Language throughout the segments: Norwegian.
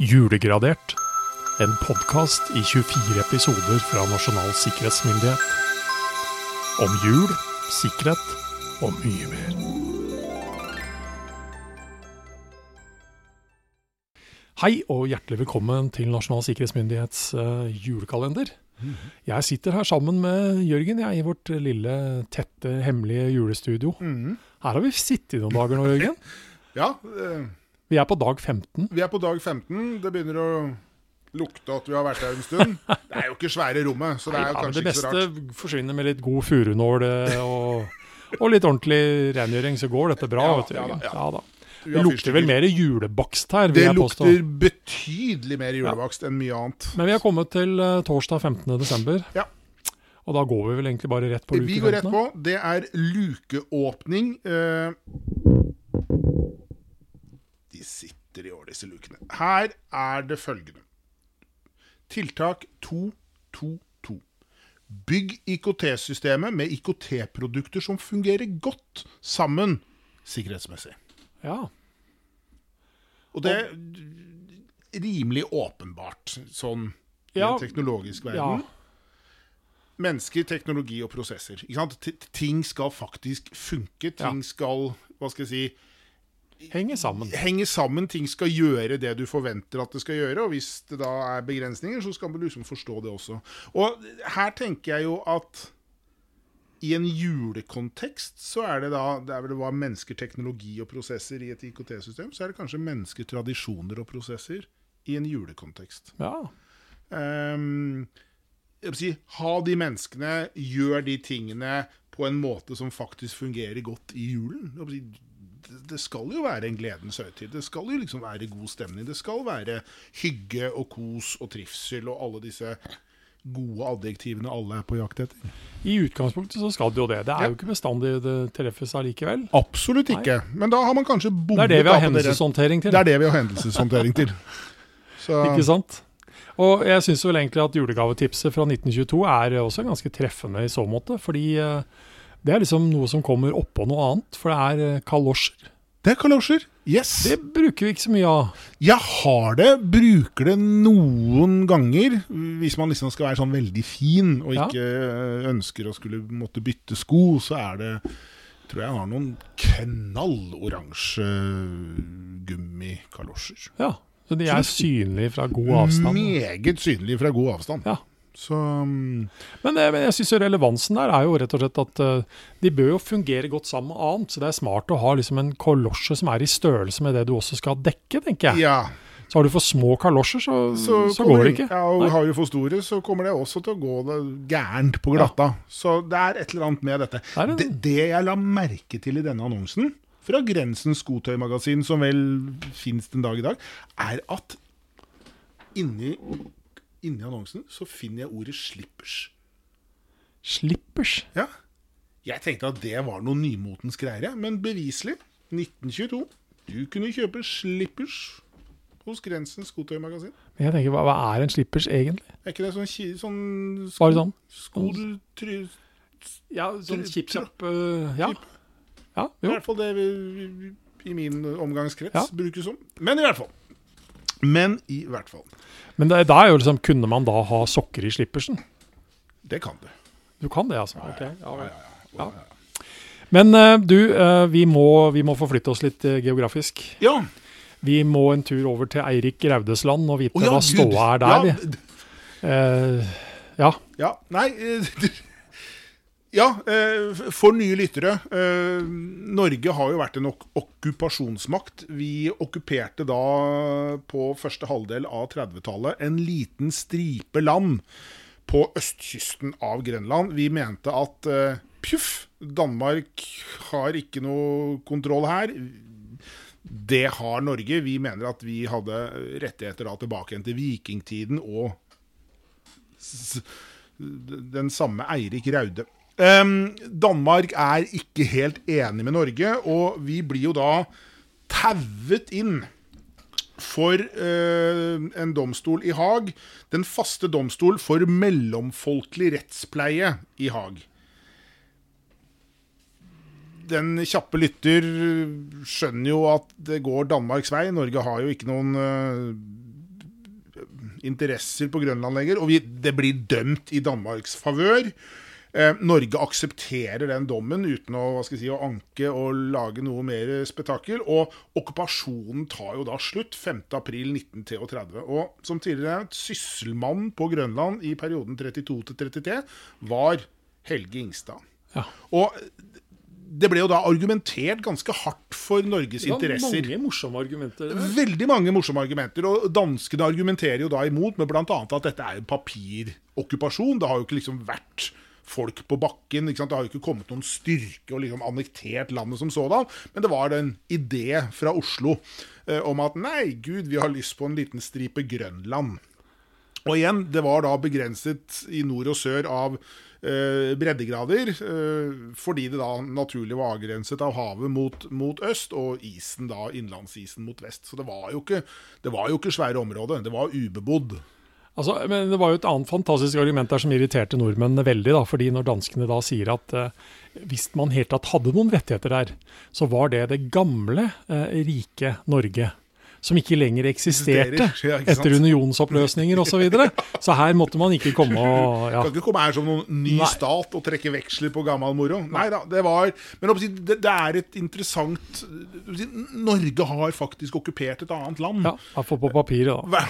Julegradert. En podkast i 24 episoder fra Nasjonal sikkerhetsmyndighet. Om jul, sikkerhet og mye mer. Hei og hjertelig velkommen til Nasjonal sikkerhetsmyndighets eh, julekalender. Jeg sitter her sammen med Jørgen jeg, i vårt lille, tette, hemmelige julestudio. Her har vi sittet noen dager nå, Jørgen. Ja, eh, Vi er på dag 15. vi er på dag 15. Det begynner å lukte at vi har vært her en stund. Det er jo ikke svære rommet, så det er jo Ja, kanskje det ikke så beste meste forsvinner med litt god furunål eh, og, og litt ordentlig rengjøring, så går dette bra. Ja, vet du, ja da, ja. Ja da. Det lukter vel mer julebakst her, Det lukter betydelig mer julebakst enn mye annet. Men vi har kommet til uh, torsdag 15. desember. Ja. Og da går vi vel egentlig bare rett på Vi går rett på. Det er lukeåpning. De sitter i år, disse lukene. Her er det følgende. Tiltak 222. Bygg IKT-systemet med IKT-produkter som fungerer godt sammen sikkerhetsmessig. Ja. Og det er rimelig åpenbart sånn i Ja. en teknologisk ja. verden. Mennesker, teknologi og prosesser. Ting skal faktisk funke. Ting skal hva skal jeg si, Henger sammen. henge sammen. Ting skal gjøre det du forventer at det skal gjøre. Og hvis det da er begrensninger, så skal man liksom forstå det også. Og her tenker jeg jo at i en julekontekst så er det da det er vel hva mennesker, teknologi og prosesser i et IKT-system, så er det kanskje mennesker, tradisjoner og prosesser i en julekontekst. Ja. Um, jeg vil si, ha de menneskene, gjør de tingene på en måte som faktisk fungerer godt i julen. Jeg vil si, det- skal jo være en gledens høytid. Det skal jo liksom være god stemning. Det skal være hygge og kos og trivsel og alle disse gode adjektivene alle er på jakt etter. I utgangspunktet så skal det jo det. Det er jo ikke bestandig det treffes allikevel. Absolutt ikke. Men da har man kanskje Det er det vi har hendelseshåndtering til. Det er det vi har hendelseshåndtering til. Så, Ikke sant? Og jeg syns vel egentlig at julegavetipset fra 1922 er også ganske treffende i så måte. Fordi eh, det er liksom noe som kommer oppå noe annet. For det er eh, kalosjer. det er kalosjer. Yes. Det bruker vi ikke så mye av. Jeg har det, bruker det noen ganger, hvis man liksom skal være sånn veldig fin og Ja. ikke øh, ønsker å skulle måtte bytte sko, så er det tror jeg har noen knalloransje gummikalosjer. Ja, Så de er synlige fra god avstand. Meget synlige fra god avstand. Ja. Så um... Men, eh, men jeg syns relevansen der er jo rett og slett at uh, de bør jo fungere godt sammen med annet. Så det er smart å ha liksom en kalosje som er i størrelse med det du også skal dekke, tenker jeg. ja. Så har du for små kalosjer, så, så, Så, går det ikke. Ja, og Nei. har du for store, så kommer det også til å gå det gærent på glatta. Så det er et eller annet med dette. Det, en- Det, det jeg la merke til i denne annonsen, fra Grensens skotøymagasin, som vel fins den dag i dag, er at inni, inni annonsen så finner jeg ordet 'slippers'. Slippers. Ja. Jeg tenkte at det var noe nymotens greier, men beviselig. 1922. Du kunne kjøpe slippers hos Grensens skotøymagasin. Men jeg tenker, hva, hva er en slippers egentlig? Er ikke det sånn, sånn sko, Bare sånn? sko du try, Ja, sånn chipchap uh, Ja. Chip. Ja. ja I hvert fall det vi, vi, i min omgangskrets Ja. brukes som. Men i hvert fall. Men i hvert fall. Men det, da er jo liksom, kunne man da ha sokker i slippersen? Det kan du. Du kan det, altså? Ok, ja, Ja, ja, ja. Men øh, du, øh, vi, må, vi må forflytte oss litt øh, geografisk. ja. Vi må en tur over til Eirik Raudesland og vite oh, hva ståa er der. Ja. Eh, ja. ja. Nei eh, Ja, eh, for nye lyttere. eh, Norge har jo vært en ok okkupasjonsmakt. Vi okkuperte da på første halvdel av 30-tallet en liten stripe land på østkysten av Grenland. Vi mente at eh, pjuff, Danmark har ikke noe kontroll her. Det har Norge. Vi mener at vi hadde rettigheter da tilbake igjen til vikingtiden og den samme Eirik Raude. Em, Danmark er ikke helt enig med Norge, og vi blir jo da tauet inn for uh, en domstol i Haag. Den faste domstol for mellomfolkelig rettspleie i Haag. Den kjappe lytter skjønner jo at det går Danmarks vei. Norge har jo ikke noen uh, interesser på Grønland lenger, og vi, det blir dømt i Danmarks favør. Eh, Norge aksepterer den dommen uten å, hva skal jeg si, å anke og lage noe mer spetakkel. Og okkupasjonen tar jo da slutt 5.4.1933. Og som tidligere nevnt, sysselmannen på Grønland i perioden 32 33 var Helge Ingstad. Ja. Og det ble jo da argumentert ganske hardt for Norges interesser. Det var mange morsomme argumenter. Eller? Veldig mange morsomme argumenter. Og danskene argumenterer jo da imot med bl.a. at dette er en papirokkupasjon. Det har jo ikke liksom vært folk på bakken. Det har jo ikke kommet noen styrke og liksom annektert landet som sådan. Men det var en idé fra Oslo eh, om at nei, gud, vi har lyst på en liten stripe Grønland. Og igjen, det var da begrenset i nord og sør av eh, breddegrader, eh, fordi det da naturlig var avgrenset av havet mot, mot øst, og isen da, innlandsisen mot vest. Så det var jo ikke, det var jo ikke svære områder, det var ubebodd. Altså, men Det var jo et annet fantastisk argument der som irriterte nordmennene veldig. da, fordi Når danskene da sier at eh, hvis man helt tatt hadde noen rettigheter der, så var det det gamle eh, rike Norge. Som ikke lenger eksisterte ja, ikke etter unionsoppløsninger osv. Så, videre. så her måtte man ikke komme og ja. Kan ikke komme her som noen ny Nei. stat og trekke veksler på gammel moro. Nei da, det var Men det, det er et interessant Norge har faktisk okkupert et annet land. ja, Iallfall på papiret, da.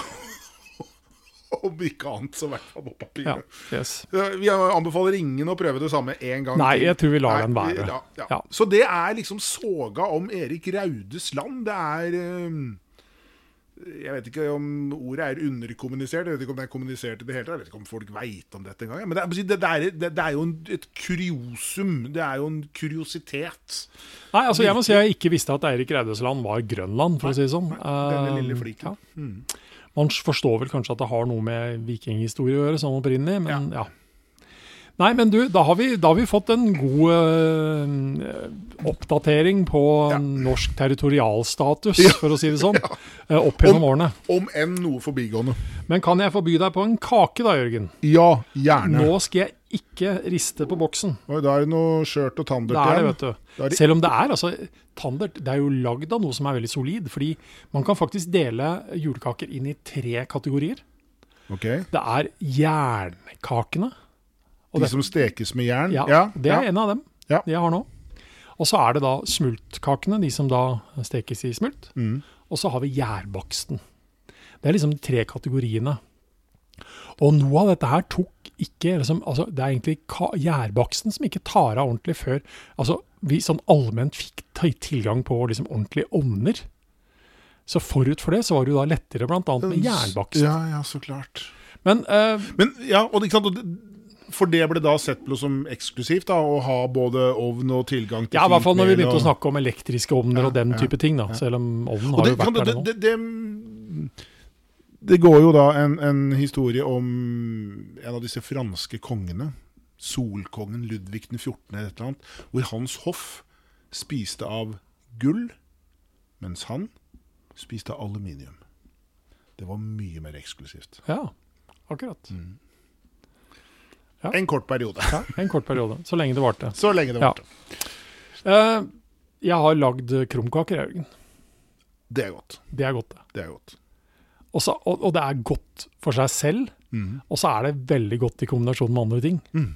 Om ikke annet, så i hvert fall på Ja, yes. Vi anbefaler ingen å prøve det samme en gang Nei, jeg tror vi lar Nei, den være. Ja, ja. Ja. Så det er liksom soga om Erik Raudes land. Det er eh, Jeg vet ikke om ordet er underkommunisert. Jeg vet ikke om det er kommunisert i det hele tatt. Jeg vet ikke om folk veit om dette engang. Men det er, det, det, er, det, er jo en, et kuriosum. Det er jo en kuriositet. Nei, altså jeg må si jeg ikke visste at Eirik Reidesland var Grønland, for å si det sånn. Denne Eh, lille fliken. ja. Man forstår vel kanskje at det har noe med vikinghistorie å gjøre, sånn opprinnelig, men ja. Nei, men du, da har vi, da har vi fått en god eh, oppdatering på Ja. norsk territorialstatus, Ja. for å si det sånn, eh, opp gjennom årene. Om enn noe forbigående. Men kan jeg forby deg på en kake da, Jørgen? Ja, gjerne. Nå skal jeg ikke riste på boksen. Oi, da er det noe skjørt og tandert er det, vet du. Da det- Selv om det er altså Tandert det er jo lagd av noe som er veldig solid. Fordi man kan faktisk dele julekaker inn i tre kategorier. Okay. Det er jernkakene. Og De det, som stekes med jern? ja, det er ja. en av dem Ja. de jeg har nå. Og så er det da smultkakene, de som da stekes i smult. Mm. Og så har vi gjærbaksten. Det er liksom de tre kategoriene. Og noe av dette her tok ikke liksom, altså Det er egentlig gjærbaksten som ikke tar av ordentlig før altså vi sånn allment fikk tilgang på liksom ordentlige ovner. Så forut for det så var det jo da lettere bl.a. med jernbakst. Ja, ja, så klart. Men uh, Men ja, og, ikke sant, For det ble da sett på som eksklusivt, da, å ha både ovn og tilgang til ja, i hvert fall når vi begynte og... å snakke om elektriske ovner Ja, og den ja, type ting, da. Selv om ovnen har det, jo vært der nå. det, det, det går jo da en, en historie om en av disse franske kongene. Solkongen Ludvig den 14. eller et eller annet, hvor hans hoff spiste av gull, mens han spiste av aluminium. Det var mye mer eksklusivt. Ja, akkurat. Mm. Ja. En kort periode. Ja, en kort periode. Så lenge det varte. Så lenge det Ja. varte. Eh, jeg har lagd krumkaker, Jørgen. Det er godt. Det er godt, det. Det er godt. Og, så, og, og det er godt for seg selv, mm. og så er det veldig godt i kombinasjon med andre ting. Mm.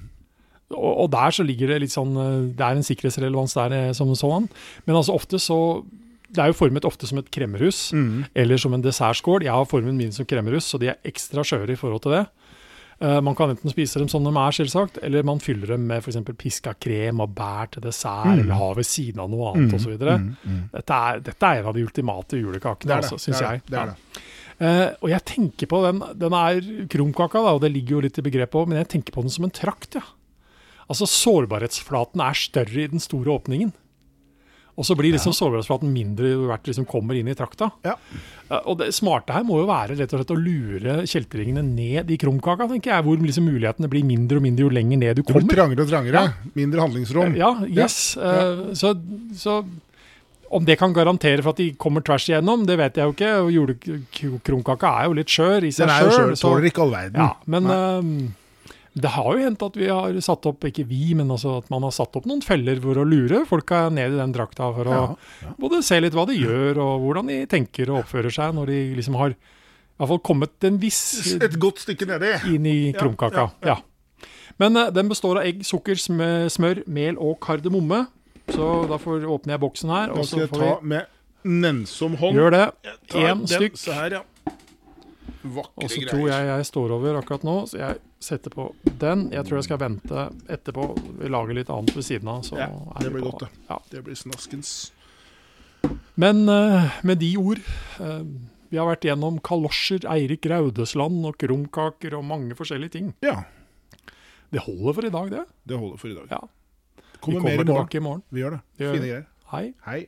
Og, og der så ligger det litt sånn eh, Det er en sikkerhetsrelevans der eh, som sånn. Men altså ofte så Det er jo formet ofte som et kremmerhus, mm. eller som en dessertskål. Jeg har formet min som kremmerhus, så de er ekstra skjøre i forhold til det. Uh, man kan enten spise dem som de er, selvsagt, eller man fyller dem med f.eks. piska krem og bær til dessert, Mm. eller ha ved siden av noe annet mm. osv. Mm. Mhm. Dette, dette er en av de ultimate julekakene, Det det. altså, syns jeg. Det, er det. Eh, og jeg tenker på den Den er krumkaka, da, og det ligger jo litt i begrepet òg, men jeg tenker på den som en trakt, ja. Altså sårbarhetsflaten er større i den store åpningen. Og så blir liksom sårbarhetsflaten mindre hvert liksom kommer inn i trakta. Ja. Eh, og det smarte her må jo være rett og slett å lure kjeltringene ned i krumkaka, tenker jeg. Hvor liksom mulighetene blir mindre og mindre jo lenger ned du Det blir trangere og trangere. Ja. Mindre handlingsrom. Ja, yes. Eh, så, så om det kan garantere for at de kommer tvers igjennom, det vet jeg jo ikke. Og Julekrumkaka er jo litt skjør i seg Den er jo sjøl. sjøl. Tåler ikke all verden. Ja, men eh, det har jo hendt at vi har satt opp, ikke vi, men altså at man har satt opp noen feller for å lure folka ned i den drakta for å Ja, ja. både se litt hva de gjør, og hvordan de tenker og oppfører seg når de liksom har i hvert fall kommet en viss Et godt stykke nedi. inn i Ja, krumkaka. ja, Ja, Men uh, den består av egg, sukker, smør, mel og kardemomme. Så da får åpner jeg boksen her, Da og skal så jeg får ta vi med nennsom hånd. Gjør det. Én stykk. Se her, ja. Vakre Og så tror jeg jeg står over akkurat nå, så jeg setter på den. Jeg tror jeg skal vente etterpå. Vi lager litt annet ved siden av. Så Ja, er det blir godt, det. Ja. Det blir snaskens. Men eh, med de ord eh, Vi har vært gjennom kalosjer, Eirik Raudesland og krumkaker og mange forskjellige ting. Ja, Det holder for i dag, det. det holder for i dag. Ja. Det Vi kommer kommer mer i morgen. tilbake i morgen. Vi gjør det. Det gjør Fine greier. Hei. Hei.